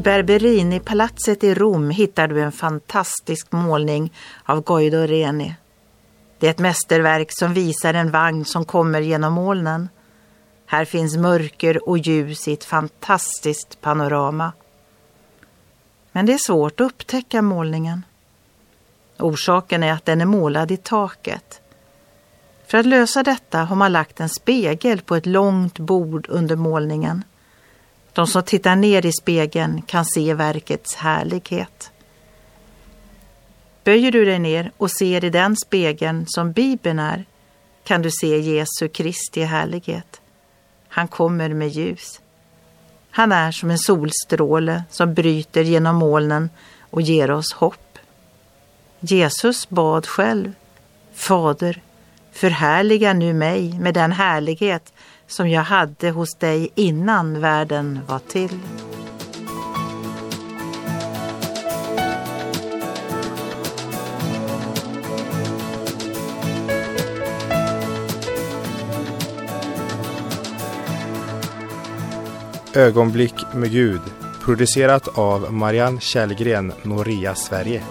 Berberini-palatset i Rom hittar du en fantastisk målning av Guido Reni. Det är ett mästerverk som visar en vagn som kommer genom molnen. Här finns mörker och ljus i ett fantastiskt panorama. Men det är svårt att upptäcka målningen. Orsaken är att den är målad i taket. För att lösa detta har man lagt en spegel på ett långt bord under målningen. De som tittar ner i spegeln kan se verkets härlighet. Böjer du dig ner och ser i den spegeln som Bibeln är kan du se Jesu Kristi härlighet. Han kommer med ljus. Han är som en solstråle som bryter genom molnen och ger oss hopp. Jesus bad själv, Fader, förhärliga nu mig med den härlighet som jag hade hos dig innan världen var till. Ögonblick med Gud producerat av Marianne Källgren, Noria Sverige.